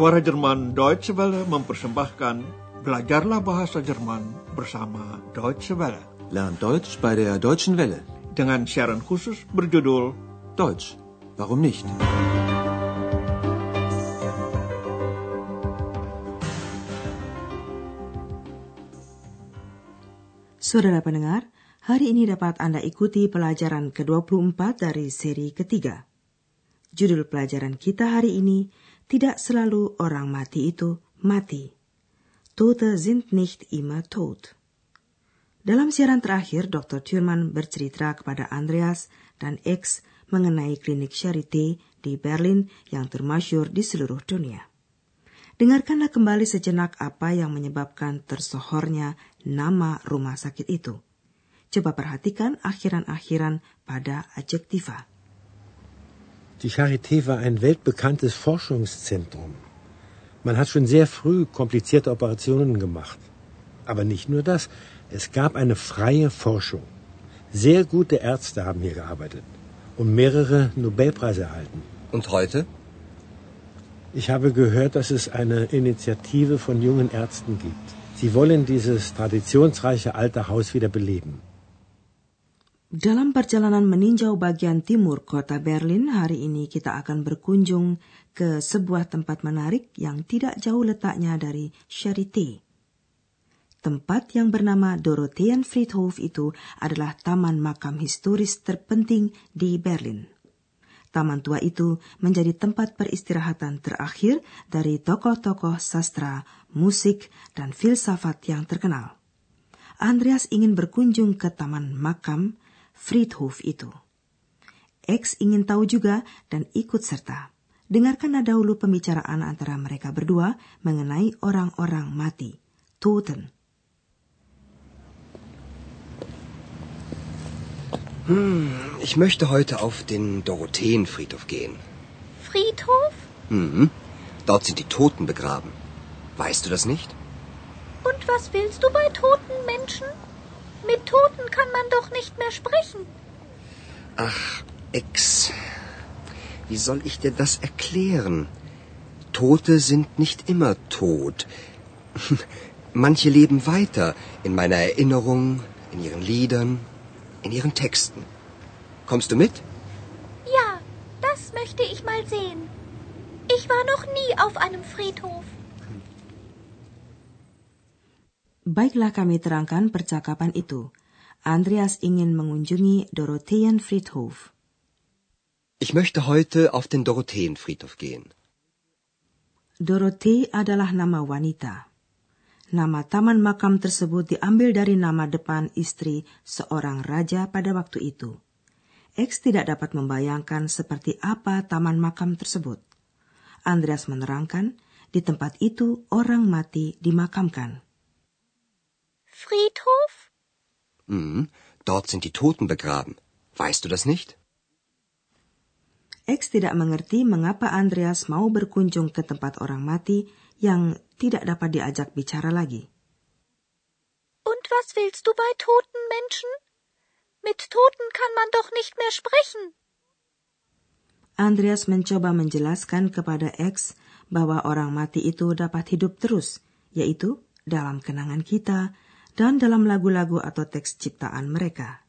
Suara Jerman Deutsche Welle mempersembahkan Belajarlah Bahasa Jerman bersama Deutsche Welle. Lernt Deutsch bei der Deutschen Welle. Dengan siaran khusus berjudul Deutsch, warum nicht? Saudara pendengar, hari ini dapat Anda ikuti pelajaran ke-24 dari seri ketiga. Judul pelajaran kita hari ini, tidak selalu orang mati itu mati. Tote sind nicht immer tot. Dalam siaran terakhir, Dr. Thurman bercerita kepada Andreas dan X mengenai klinik Charité di Berlin yang termasyur di seluruh dunia. Dengarkanlah kembali sejenak apa yang menyebabkan tersohornya nama rumah sakit itu. Coba perhatikan akhiran-akhiran pada adjektiva. Die Charité war ein weltbekanntes Forschungszentrum. Man hat schon sehr früh komplizierte Operationen gemacht. Aber nicht nur das, es gab eine freie Forschung. Sehr gute Ärzte haben hier gearbeitet und mehrere Nobelpreise erhalten. Und heute? Ich habe gehört, dass es eine Initiative von jungen Ärzten gibt. Sie wollen dieses traditionsreiche alte Haus wieder beleben. Dalam perjalanan meninjau bagian timur kota Berlin, hari ini kita akan berkunjung ke sebuah tempat menarik yang tidak jauh letaknya dari Charité. Tempat yang bernama Dorothean Friedhof itu adalah taman makam historis terpenting di Berlin. Taman tua itu menjadi tempat peristirahatan terakhir dari tokoh-tokoh sastra, musik, dan filsafat yang terkenal. Andreas ingin berkunjung ke taman makam Friedhof itu. X ingin tahu juga dan ikut serta. Dengarkan dahulu pembicaraan antara mereka berdua mengenai orang-orang mati, Toten. Hm, ich möchte heute auf den Dorotheenfriedhof gehen. Friedhof? Mhm. Dort sind die Toten begraben. Weißt du das nicht? Und was willst du bei toten Menschen? Mit Toten kann man doch nicht mehr sprechen. Ach, Ex. Wie soll ich dir das erklären? Tote sind nicht immer tot. Manche leben weiter in meiner Erinnerung, in ihren Liedern, in ihren Texten. Kommst du mit? Ja, das möchte ich mal sehen. Ich war noch nie auf einem Friedhof. Baiklah kami terangkan percakapan itu. Andreas ingin mengunjungi Dorothean Friedhof. Ich möchte heute auf den Dorotheenfriedhof gehen. Dorothee adalah nama wanita. Nama taman makam tersebut diambil dari nama depan istri seorang raja pada waktu itu. X tidak dapat membayangkan seperti apa taman makam tersebut. Andreas menerangkan, di tempat itu orang mati dimakamkan. Friedhof? Mhm. Dort sind die Toten begraben. Weißt du das nicht? X tidak mengerti mengapa Andreas mau berkunjung ke tempat orang mati yang tidak dapat diajak bicara lagi. Und was willst du bei toten Menschen? Mit Toten kann man doch nicht mehr sprechen. Andreas mencoba menjelaskan kepada X bahwa orang mati itu dapat hidup terus, yaitu dalam kenangan kita dan dalam lagu-lagu atau teks ciptaan mereka.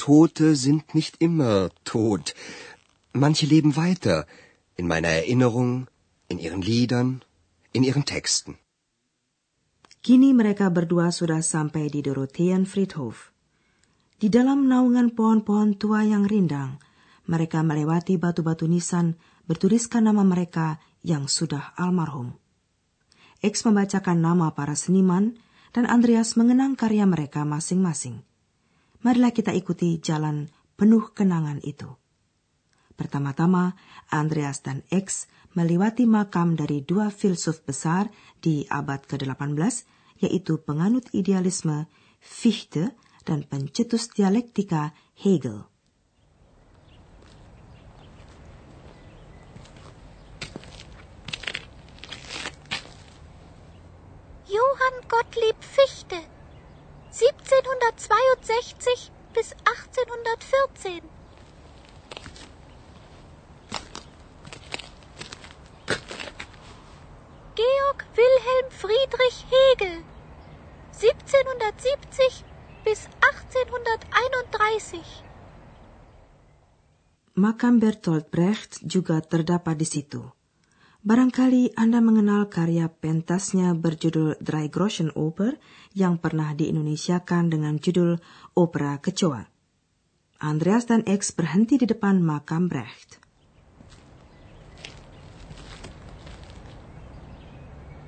Tote sind nicht immer tot. Manche leben weiter. In meiner Erinnerung, in ihren Liedern, in ihren Texten. Kini mereka berdua sudah sampai di Dorothean Friedhof. Di dalam naungan pohon-pohon tua yang rindang, mereka melewati batu-batu nisan bertuliskan nama mereka yang sudah almarhum. X membacakan nama para seniman dan Andreas mengenang karya mereka masing-masing. Marilah kita ikuti jalan penuh kenangan itu. Pertama-tama, Andreas dan X melewati makam dari dua filsuf besar di abad ke-18, yaitu penganut idealisme Fichte dan pencetus dialektika Hegel. Gottlieb Fichte. 1762 bis 1814. Georg Wilhelm Friedrich Hegel 1770 bis 1831. Makam Bertolt Brecht juga terdapat di situ. Barangkali Anda mengenal karya pentasnya berjudul Drei Groschen Oper yang pernah diindonesiakan dengan judul Opera Kecoa. Andreas dan X berhenti di depan makam Brecht.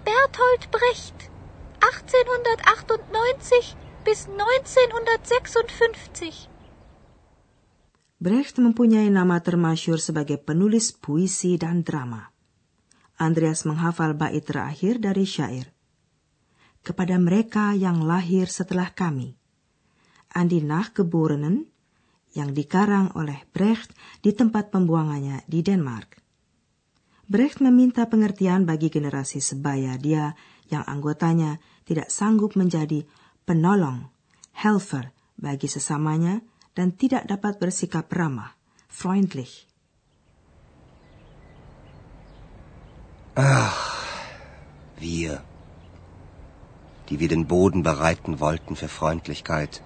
Bertolt Brecht 1898 bis 1956. Brecht mempunyai nama termasyur sebagai penulis puisi dan drama. Andreas menghafal bait terakhir dari syair. Kepada mereka yang lahir setelah kami. Andi nach geborenen yang dikarang oleh Brecht di tempat pembuangannya di Denmark. Brecht meminta pengertian bagi generasi sebaya dia yang anggotanya tidak sanggup menjadi penolong, helfer bagi sesamanya dan tidak dapat bersikap ramah, freundlich. Ach, wir, die wir den Boden bereiten wollten für Freundlichkeit,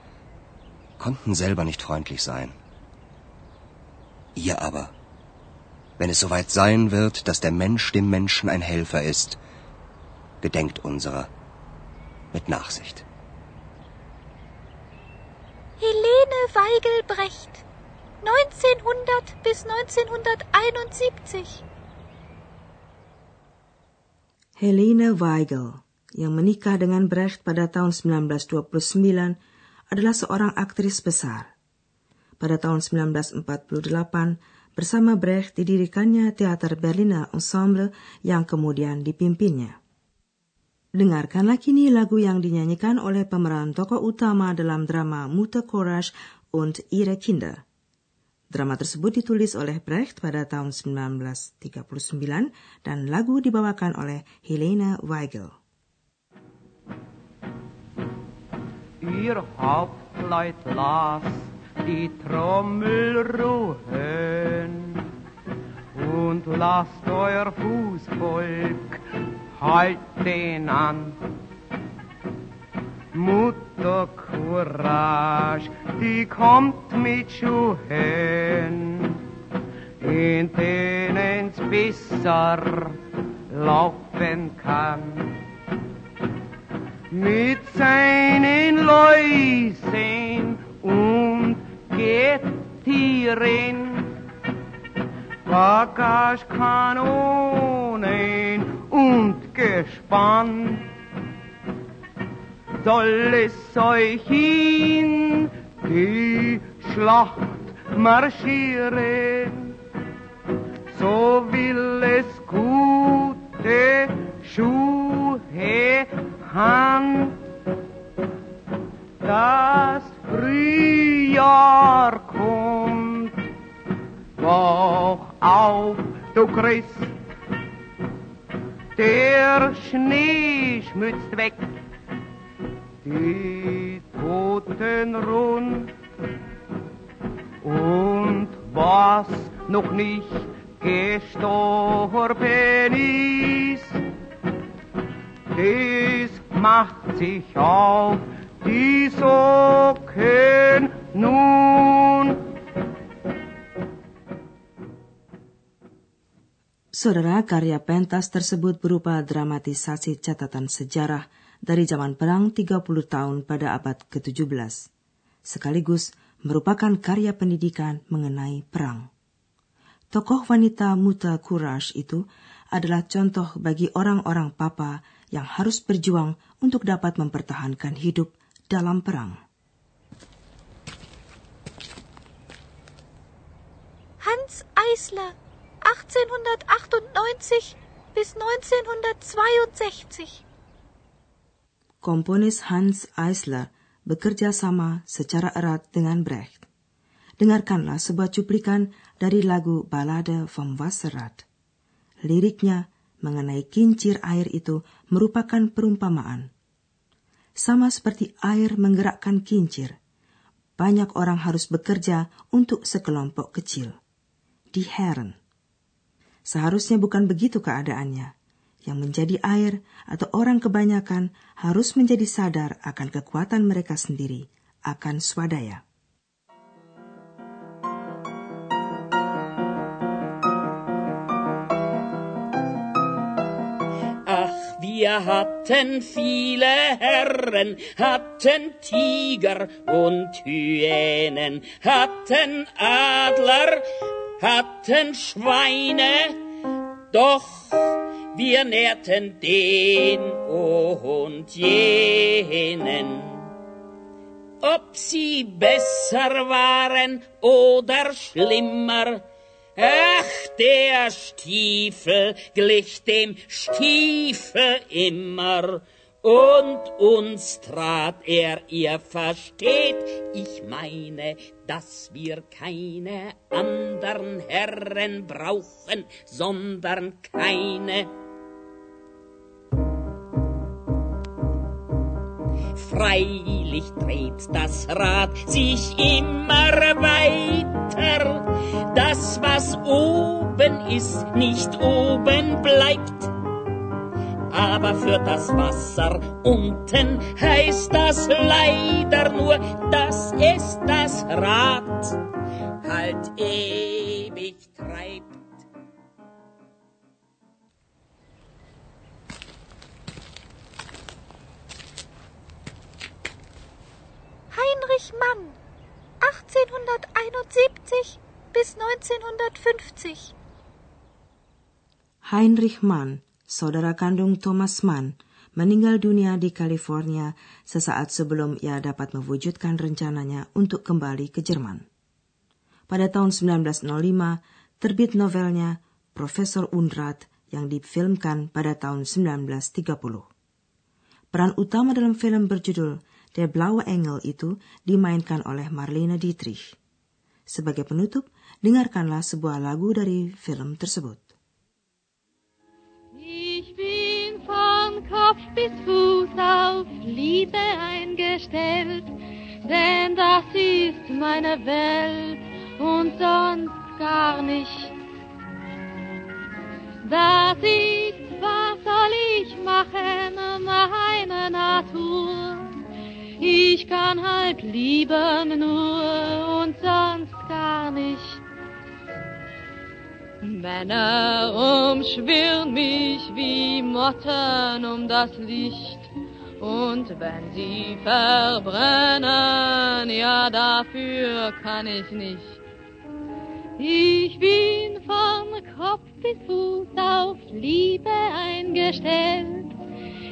konnten selber nicht freundlich sein. Ihr aber, wenn es soweit sein wird, dass der Mensch dem Menschen ein Helfer ist, gedenkt unserer mit Nachsicht. Helene Weigel Brecht 1900 bis 1971. Helene Weigel, yang menikah dengan Brecht pada tahun 1929, adalah seorang aktris besar. Pada tahun 1948, bersama Brecht didirikannya Teater Berliner Ensemble yang kemudian dipimpinnya. Dengarkanlah kini lagu yang dinyanyikan oleh pemeran tokoh utama dalam drama Mutter Courage und ihre Kinder. Drama tersebut ditulis oleh Brecht pada tahun 1939 dan lagu dibawakan oleh Helena Weigel. Ihr Hauptleut las die Trommel ruhen und lasst euer Fußvolk halten an. Mutter Courage, die kommt mit Schuhen, in denen's besser laufen kann. Mit seinen Läusen und Gettieren, Bagagekanonen und Gespann soll es euch in die Schlacht marschieren, so will es gute Schuhe han. Das Frühjahr kommt, wach auf, du Christ, der Schnee schmützt weg die Toten rund. Und was noch nicht gestorben ist, das macht sich auf die Socken nun. Saudara, karya pentas tersebut berupa dramatisasi catatan sejarah dari zaman perang 30 tahun pada abad ke-17, sekaligus merupakan karya pendidikan mengenai perang. Tokoh wanita Muta Courage itu adalah contoh bagi orang-orang papa yang harus berjuang untuk dapat mempertahankan hidup dalam perang. Hans Eisler 1898 bis 1962. Komponis Hans Eisler bekerja sama secara erat dengan Brecht. Dengarkanlah sebuah cuplikan dari lagu Balade vom Wasserrad. Liriknya mengenai kincir air itu merupakan perumpamaan. Sama seperti air menggerakkan kincir, banyak orang harus bekerja untuk sekelompok kecil. Di Herren. Seharusnya bukan begitu keadaannya. Yang menjadi air atau orang kebanyakan harus menjadi sadar akan kekuatan mereka sendiri, akan swadaya. Wir hatten viele Herren, hatten Tiger und Hyänen, hatten Adler, hatten Schweine, doch wir nährten den und jenen. Ob sie besser waren oder schlimmer, ach, der Stiefel glich dem Stiefel immer. Und uns trat er, ihr versteht, ich meine, dass wir keine anderen Herren brauchen, sondern keine. Freilich dreht das Rad sich immer weiter. Das, was oben ist, nicht oben bleibt. Aber für das Wasser unten heißt das leider nur, dass es das Rad halt ewig treibt. Heinrich Mann, 1871 bis 1950. Heinrich Mann, saudara kandung Thomas Mann, meninggal dunia di California sesaat sebelum ia dapat mewujudkan rencananya untuk kembali ke Jerman. Pada tahun 1905, terbit novelnya Profesor Unrat yang difilmkan pada tahun 1930. Peran utama dalam film berjudul Der Blaue Engel itu dimainkan oleh Marlene Dietrich. Sebagai penutup, dengarkanlah sebuah lagu dari film tersebut. Ich bin von Kopf bis Fuß auf Liebe eingestellt, denn das ist meine Welt und sonst gar nicht. Das ist, was soll ich machen, meine Natur. Ich kann halt lieben nur und sonst gar nicht. Männer umschwirren mich wie Motten um das Licht. Und wenn sie verbrennen, ja dafür kann ich nicht. Ich bin von Kopf bis Fuß auf Liebe eingestellt.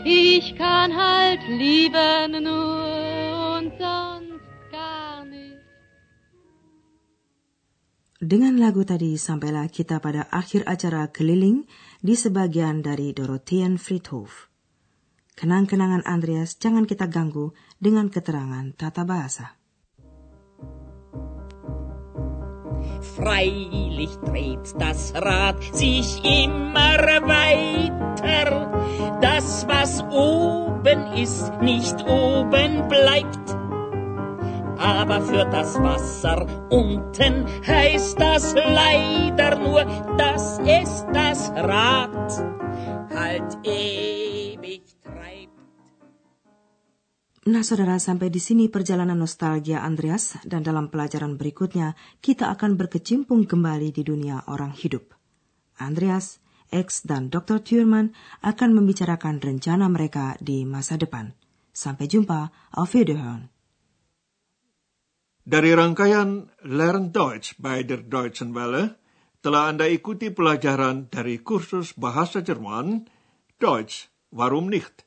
Ich kann halt lieben nur und sonst gar nicht. Dengan lagu tadi sampailah kita pada akhir acara keliling di sebagian dari Dorothean Friedhof. Kenang-kenangan Andreas jangan kita ganggu dengan keterangan tata bahasa. Freilich dreht das Rad sich immer weiter. Das, was oben ist, nicht oben bleibt. Aber für das Wasser unten heißt das leider nur, dass es das Rad halt ewig. Nah, saudara, sampai di sini perjalanan nostalgia Andreas, dan dalam pelajaran berikutnya kita akan berkecimpung kembali di dunia orang hidup. Andreas, X, dan Dr. Thurman akan membicarakan rencana mereka di masa depan. Sampai jumpa, auf Wiederhören. Dari rangkaian Learn Deutsch by der Deutschen Welle, telah Anda ikuti pelajaran dari kursus bahasa Jerman, Deutsch, Warum nicht?